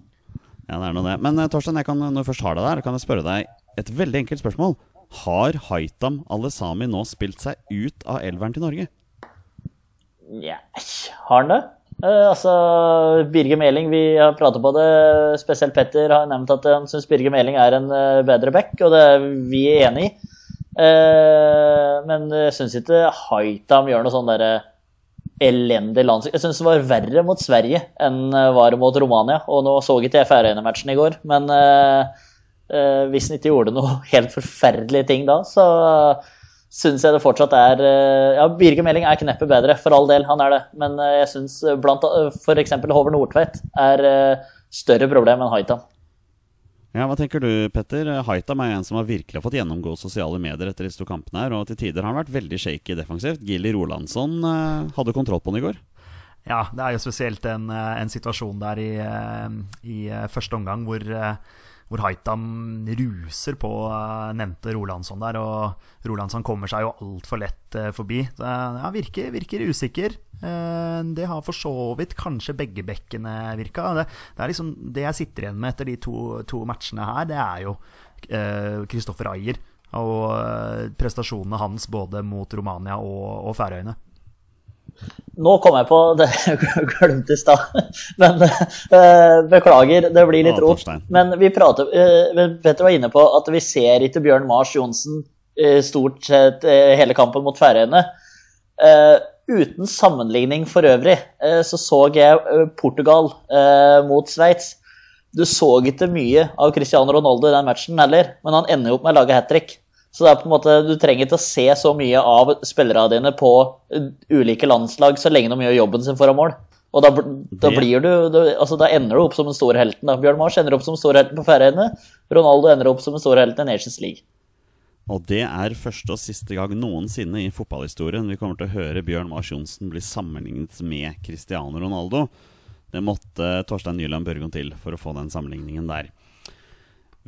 Ja, det er noe det. Men eh, Torstein, jeg kan, når jeg først har deg der, kan jeg spørre deg et veldig enkelt spørsmål. Har Haitam Alesami nå spilt seg ut av elveren til Norge? Nja, har han det? Uh, altså, Birger Meling, vi har pratet på det. Spesielt Petter har nevnt at han syns Birger Meling er en eh, bedre back, og det er vi enig i. Eh, men jeg syns ikke Haitam gjør noe sånn derre elendig landslag. Jeg syns det var verre mot Sverige enn det var mot Romania. Og nå så ikke jeg Færøyene-matchen i går, men eh, eh, hvis han ikke gjorde noe <laughs> helt forferdelige ting da, så syns jeg det fortsatt er eh, Ja, Birger Meling er kneppet bedre, for all del, han er det. Men eh, jeg syns blant f.eks. Håvard Nordtveit er eh, større problem enn Haitam. Ja, Hva tenker du, Petter? Haitam er en som har virkelig fått gjennomgå sosiale medier etter disse to kampene. her, Og til tider har han vært veldig shaky defensivt. Gilly Rolandsson eh, hadde kontroll på han i går. Ja, det er jo spesielt en, eh, en situasjon der i, eh, i eh, første omgang hvor, hvor Haitam ruser på nevnte Rolandsson der. Og Rolandsson kommer seg jo altfor lett forbi. Så, ja, virker, virker usikker. Det har for så vidt kanskje begge bekkene virka. Det, det, er liksom det jeg sitter igjen med etter de to, to matchene her, det er jo Kristoffer eh, Ayer og prestasjonene hans både mot Romania og, og Færøyene. Nå kom jeg på det jeg glemte i stad. Men uh, beklager, det blir litt rot. Men vi prater, uh, Petter var inne på at vi ser ikke Bjørn Mars Johnsen uh, stort sett hele kampen mot Færøyene. uten sammenligning for øvrig så så jeg Portugal mot Sveits. Du så ikke mye av Cristiano Ronaldo i den matchen heller, men han ender jo opp med å lage hat trick. Så det er på en måte, du trenger ikke å se så mye av spillerne dine på eh, ulike landslag så lenge de gjør jobben sin foran mål. Og da, da blir du, altså da ender du opp som den store helten. da. Bjørn Mars ender opp som storhelten på Færøyene. Ronaldo ender opp som den store helten i Nations League. Og det er første og siste gang noensinne i fotballhistorien vi kommer til å høre Bjørn Mars Johnsen bli sammenlignet med Cristiano Ronaldo. Det måtte Torstein Nyland Børgon til for å få den sammenligningen der.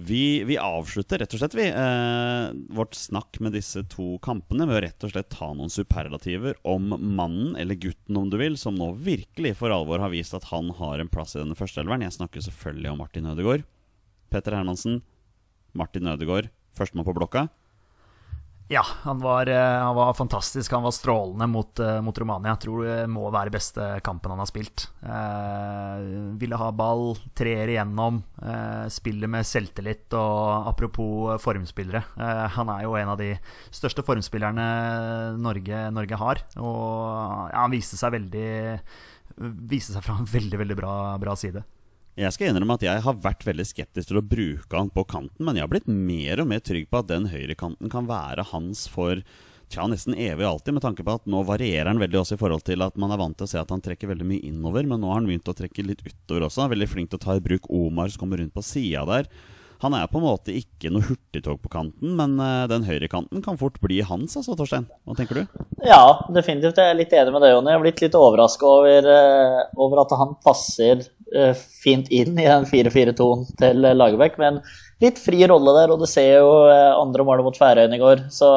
Vi, vi, avslutter rett og slett vi, eh, vårt snakk med disse to kampene ved å rett og slett ta noen superlativer om mannen, eller gutten om du vil, som nå virkelig for alvor har vist at han har en plass i denne førsteelveren. Jeg snakker selvfølgelig om Martin Ødegaard. Petter Hermansen, Martin Ødegaard, førstemann på blokka. Ja, han var, eh, han var, fantastisk. Han var strålende mot, eh, mot, Romania. Jeg tror det må være beste kampen han har spilt. Eh, ville ha ball, treer igjennom, eh, spiller med selvtillit. Og apropos formspillere, eh, han er jo en av de største formspillerne Norge, Norge har. Og ja, han viste seg veldig Viste seg fra en veldig, veldig bra, bra side. Jeg skal innrømme at jeg har vært veldig skeptisk til å bruke han på kanten, men jeg har blitt mer og mer trygg på at den høyrekanten kan være hans for tja, nesten evig alltid, med tanke på at nå varierer han veldig også i forhold til at man er vant til å se at han trekker veldig mye innover, men nå har han begynt å trekke litt utover også. Han er veldig flink til å ta i bruk Omar som kommer rundt på sida der. Han er på en måte ikke noe hurtigtog på kanten, men uh, den høyrekanten kan fort bli hans, altså, Torstein. Hva tenker du? Ja, definitivt. Jeg er litt enig med deg, Jonny. Jeg har blitt litt overraska over, uh, over, at han passer uh, fint inn i den 4-4-2-en til Lagerbäck, men litt fri rolle der. Og du ser jo andre målet mot Færøyene i går, så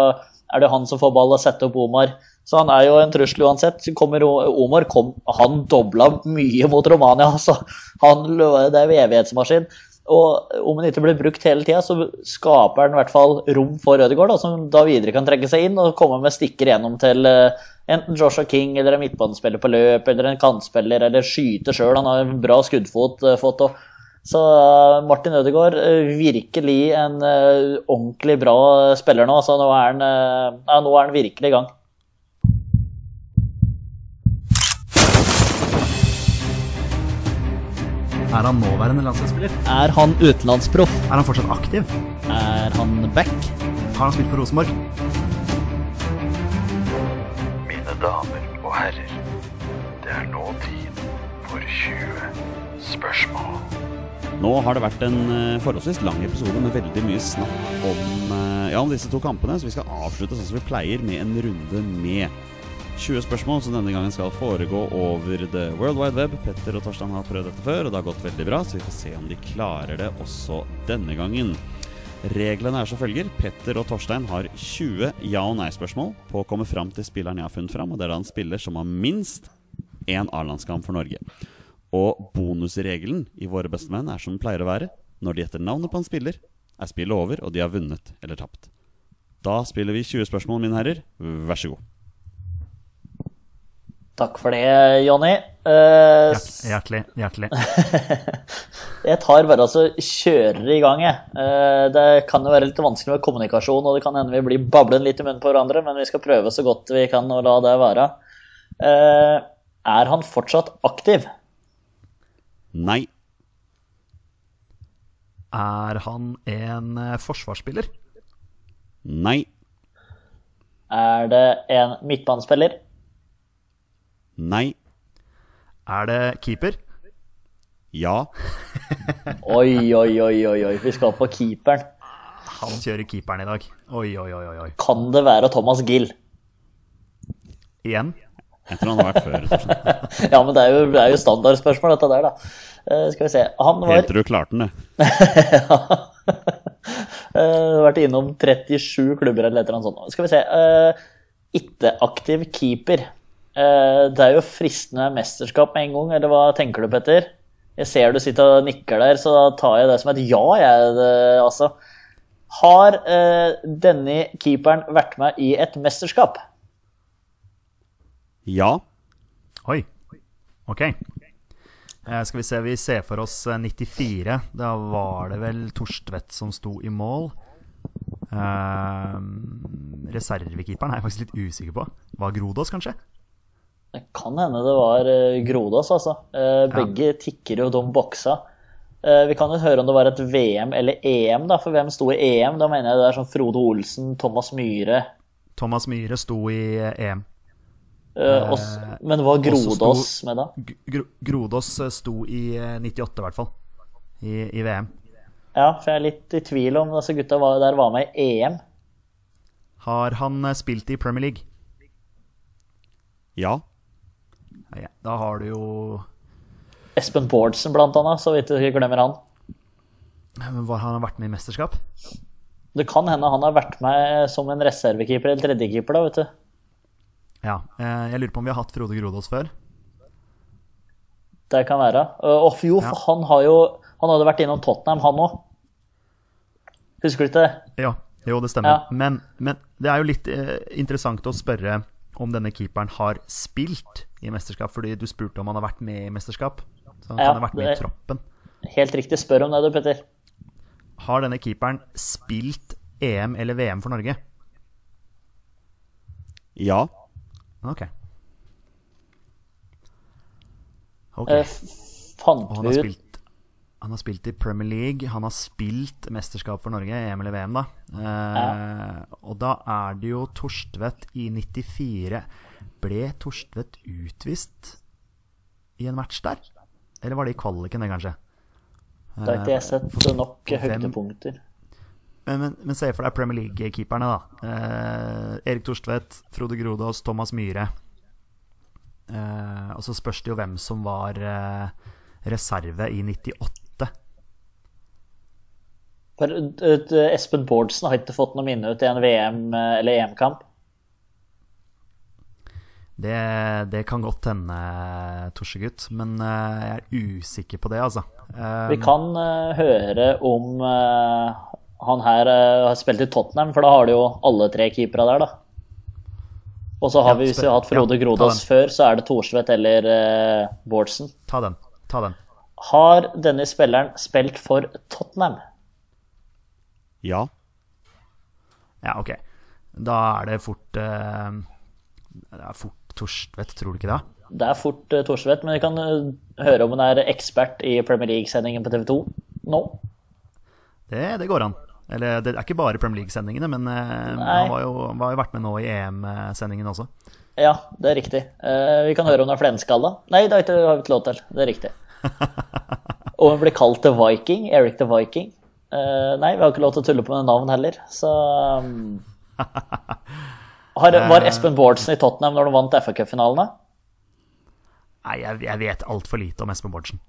er det han som får ball og setter opp Omar. Så han er jo en trussel uansett. Kommer Omar kom, han dobla mye mot Romania. <laughs> Altså. Han, det er jo evighetsmaskin. Og om den ikke blir brukt hele tida, så skaper den i hvert fall rom for Ødegaard, da, som da videre kan trekke seg inn og komme med stikker gjennom til uh, enten Joshua King eller en midtbanespiller på løp eller en kantspiller eller skyte sjøl. Han har en bra skuddfot. Uh, fått, og, så uh, Martin Ødegaard virkelig en ordentlig bra spiller nå. Altså, nå, er han, ja, nå er han virkelig i gang. Er han nåværende landslagsspiller? Er han utenlandsproff? Er han fortsatt aktiv? Er han back? Har han spilt for Rosenborg? Mine damer og herrer, det er nå tid for 20 spørsmål. Nå har det vært en eh, forholdsvis lang episode med veldig mye snakk om, eh, ja, om disse to kampene, så vi skal avslutte sånn som vi pleier, med en runde med 20 spørsmål som denne gangen skal foregå over the world wide web. Petter og Torstein har prøvd dette før, og det har gått veldig bra, så vi får se om de klarer det også denne gangen. Reglene er som følger. Petter og Torstein har 20 ja- og nei-spørsmål på å komme fram til spilleren jeg har funnet fram. Og det er da en spiller som har minst én A-landskamp for Norge. Og bonusregelen i Våre bestemenn er som den pleier å være. Når de gjetter navnet på en spiller, er spillet over, og de har vunnet eller tapt. Da spiller vi 20 spørsmål, mine herrer. Vær så god. Takk for det, Jonny. Uh, Hjertelig. Hjertelig. <laughs> Jeg tar bare altså kjører i gang, jeg. Uh, Det kan jo være litt vanskelig med kommunikasjon, og det kan hende vi blir bablen litt i munnen på hverandre, men vi skal prøve så godt vi kan å la det være. Uh, Er han fortsatt aktiv? Nei. Er han en forsvarsspiller? Nei. Er det en midtbanespiller? Nei. Er det keeper? Ja. <laughs> Oi, oi, oi, oi, oi. Vi skal på keeperen. Han kjører keeperen i dag. Oi, oi, oi, oi. Kan det være Thomas Gill? Igjen? Jeg tror han har vært før. <laughs> Ja, men det er jo, det er jo standardspørsmål, dette der, da. Uh, Skal vi se. Han var Helt til du klarte den, det. <laughs> uh, vært innom 37 klubber eller et eller annet sånt. Skal vi se. Uh, Ikke-aktiv keeper. Eh, det er jo fristende mesterskap med en gang, eller hva tenker du, Petter? Jeg ser du sitter og nikker der, så da tar jeg det som et ja, jeg, altså. Har eh, denne keeperen vært med i et mesterskap? Ja. Oi. Ok. Eh, skal vi se, vi ser for oss eh, 94. Da var det vel Torstvedt som sto i mål. Eh, reservekeeperen er jeg faktisk litt usikker på. Var Grodås, kanskje? Det kan hende det var eh, Grodås, altså. Begge Begge tikker jo de boksa. Eh, Vi kan jo høre om det var et VM eller EM, da. For hvem sto i EM? Da mener jeg det er sånn Frode Olsen, Thomas Myhre Thomas Myhre sto i eh, EM. eh, også, Men var Grodås sto- med da? Gro Grodås eh, sto i eh, 98, i hvert fall. I, I VM. Ja, for jeg er litt i tvil om disse gutta var, der var med i EM. Har han eh, spilt i Premier League? Ja. Ja, da har du jo Espen Bårdsen, blant annet, så vidt du ikke glemmer han. Men Hva, Han har vært med i mesterskap? Det kan hende han har vært med som en reservekeeper eller tredjekeeper, da, vet du. Ja. eh, Jeg lurer på om vi har hatt Frode Grodås før. Det kan være. Eh, Og jo, for han har jo Han hadde vært innom Tottenham, han òg. Husker du ikke det? Ja, jo, det stemmer. Ja. Men, men det er jo litt eh, interessant å spørre om denne keeperen har spilt i mesterskap, fordi du spurte om han har vært med i mesterskap. Så han Ja, kan ha vært med det- i troppen. Helt riktig. Spør om det, du, Petter. Har denne keeperen spilt EM eller VM for Norge? Ja. Ok. Ok. Uh, Fant han vi ut Han har spilt i Premier League, han har spilt mesterskap for Norge, EM eller VM, da. Eh, Og da er det jo Torstvedt i 94. Ble Torstvedt utvist i en match der? Eller var det i kvaliken, det, kanskje? Da har ikke jeg sett nok hvem- høydepunkter. Men, men, men se for deg Premier League-keeperne, da. Eh, Erik Torstvedt, Frode Grodås, Thomas Myhre. Eh, og så spørs det jo hvem som var eh, reserve i 98. For eh, Espen Bårdsen har ikke fått noe minne ut i en VM- eh, eller EM-kamp. Det, det kan godt hende, Torsegutt, men eh, jeg er usikker på det, altså. Eh, Vi kan eh, høre om eh, han her eh, har spilt i Tottenham, for da har du jo alle tre keepere der, da. Og så har Ja, vi, hvis vi har hatt Frode ja, Grodås før, så er det Thorsvedt eller uh, Bårdsen. ta den. Ta den. Har denne spilleren spilt for Tottenham? Ja. Ja, ok. Da er det fort eh, Det er fort Torstvedt, tror du ikke det? Det er fort uh, Torstvedt, men vi kan eh, høre om han er ekspert i Premier League-sendingen på TV 2 nå. Det, det går an. Eller det er ikke bare Premier League-sendingene, men eh, han var jo, var jo vært med nå i EM-sendingen også. Ja, det er riktig. Eh, vi kan høre om han er flenskalla. Nei, det har vi ikke lov til. Det er riktig. <laughs> Og han blir kalt The Viking. Eric the Viking. Eh, nei, vi har ikke lov til å tulle på med navn heller, så um, har, Var Espen Bårdsen i Tottenham når de vant FA Cup-finalen, da? Nei, jeg, jeg vet altfor lite om Espen Bårdsen.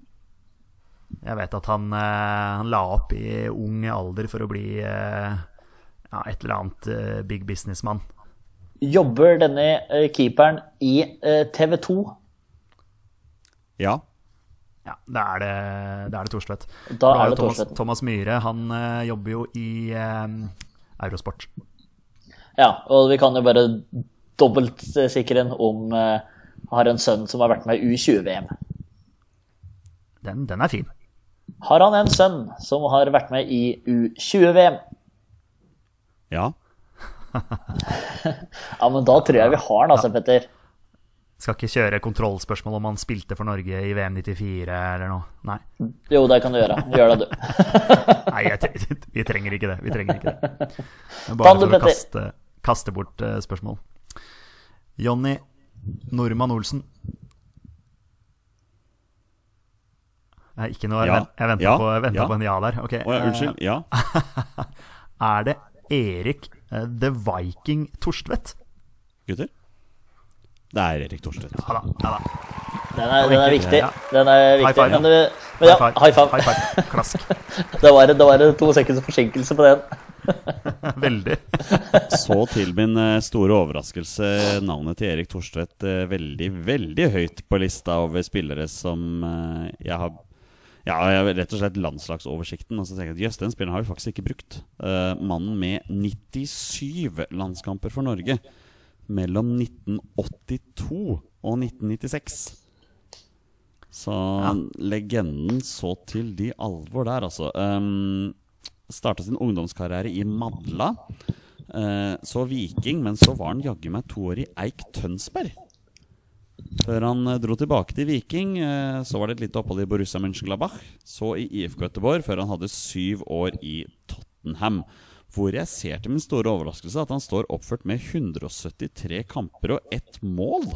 Jeg vet at han, eh, han la opp i ung alder for å bli eh, ja, et eller annet eh, big businessmann. Jobber denne eh, keeperen i eh, TV 2? Ja. Ja, det er det, det, er det Thorstvedt. Da er det Thomas, Thomas Myhre, han eh, jobber jo i eh, Eurosport. Ja, og vi kan jo bare dobbeltsikre en om uh, har en sønn som har vært med i U20-VM. Den, den er fin. Har han en sønn som har vært med i U20-VM? Ja. <laughs> Ja, men da tror jeg vi har den, altså, Petter. Skal ikke kjøre kontrollspørsmål om han spilte for Norge i VM 94 eller noe. Nei, Jo, det kan du gjøre. Gjør det, du. <laughs> Nei jeg, vi trenger ikke det. Vi trenger ikke det. Bare for å kaste, kaste bort eh, spørsmål. Jonny Normann Olsen. Nei, ikke noe. Jeg, Ja. jeg venta Ja. på, Ja. på en ja der. Okay. Oh, ja, unnskyld. Ja. <laughs> Er det Erik eh, The Viking Torstvedt? Gutter? Det er Erik Thorstvedt. Ja da. Ja da. Den er, den er viktig. Den er High five. Men, men ja, high five. High five. Klask. <laughs> Det var, det var to sekunders forsinkelse på den. <laughs> <laughs> Veldig. Så til min eh, store overraskelse navnet til Erik Thorstvedt eh, veldig, veldig høyt på lista over spillere som eh, jeg har Ja, jeg rett og slett landslagsoversikten. Og så tenker jeg at jøss, den spilleren har vi faktisk ikke brukt. Uh, mannen med 97 landskamper for Norge mellom 1982 og 1996. Så legenden så til de alvor der, altså. Um, Starta sin ungdomskarriere i Madla. Uh, så Viking, men så var han jaggu meg to år i Eik Tønsberg. Før han eh, dro tilbake til Viking. uh, så var det et lite opphold i Borussia Mönchengladbach. Så i IFK Göteborg, før han hadde syv år i Tottenham. Hvor jeg ser til min store overraskelse at han står oppført med 173 kamper og ett mål.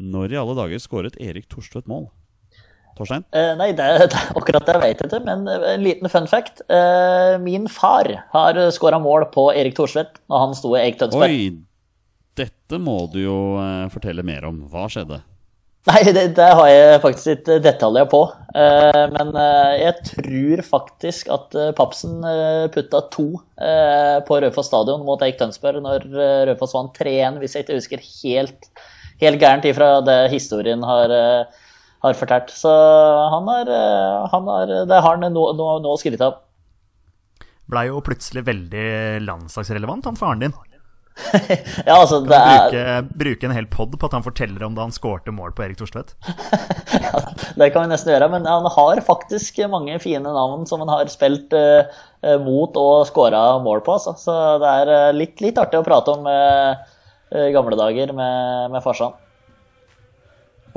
Når i alle dager skåret Erik Torstvedt mål? Torstein? Eh, nei, det, det akkurat det vet jeg ikke, men eh, en liten fun fact. Eh, min far har skåra mål på Erik Torstvedt når han sto i Eik Tønsberg. Oi! Dette må du jo eh, fortelle mer om. Hva skjedde? Nei, det, det har jeg faktisk ikke detaljer på. Eh, men eh, jeg tror faktisk at eh, Papsen eh, putta to eh, på Raufoss stadion mot Eik Tønsberg når eh, Raufoss vant 3-1, hvis jeg ikke husker helt, helt gærent ifra det historien har, eh, har fortalt. Så han har, eh, han har Det har han nå, nå, nå skrytt av. Blei jo plutselig veldig landslagsrelevant, han faren din. <laughs> Ja, altså, det er Bruke, bruke en hel pod på at han forteller om da han skårte mål på Erik Thorstvedt. <laughs> Det kan vi nesten gjøre, men han har faktisk mange fine navn som han har spilt eh, eh, mot og skåra mål på. Altså. Så det er eh, litt, litt artig å prate om eh, eh, gamle dager med, med farsan.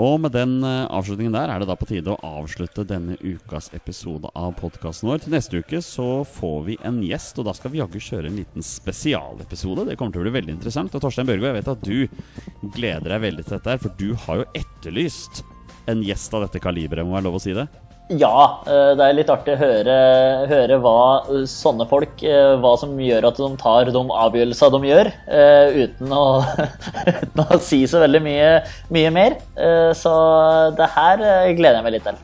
Og med den eh, avslutningen der er det da på tide å avslutte denne ukas episode av podkasten vår. Til neste uke så får vi en gjest, og da skal vi jaggu kjøre en liten spesialepisode. Det kommer til å bli veldig interessant. Og Torstein Børgo, jeg vet at du gleder deg veldig til dette her, for du har jo etterlyst en gjest av dette kaliberet, må være lov å si det? Ja, eh, det er litt artig å høre, høre hva eh, sånne folk eh, Hva som gjør at de tar de avgjørelsene de gjør, uten å, <laughs> uten å si så veldig mye, mye mer. Så det her gleder jeg meg litt til.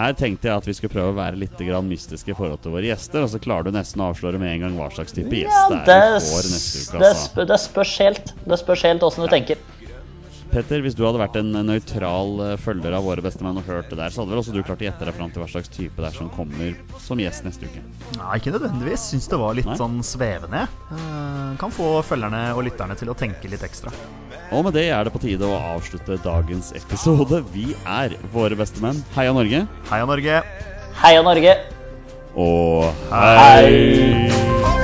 Her tenkte jeg at vi skulle prøve å være litt grann mystiske i forhold til våre gjester, og så klarer du nesten å avsløre med en gang hva slags type gjest Ja, det er vi får neste uke. det, Altså. det spørs helt. Det spørs helt åssen du tenker. Petter, hvis du hadde vært en nøytral eh, følger av våre bestemenn og hørt det der, så hadde vel også du klart å gjette deg fram til hva slags type det er som kommer som gjest neste uke. Nei, ikke nødvendigvis. Syns det var litt Nei. sånn svevende. Eh, kan få følgerne og lytterne til å tenke litt ekstra. Og med det er det på tide å avslutte dagens episode. Vi er våre bestemenn. Heia Norge. Heia Norge! Heia Norge! Og hei. Hei!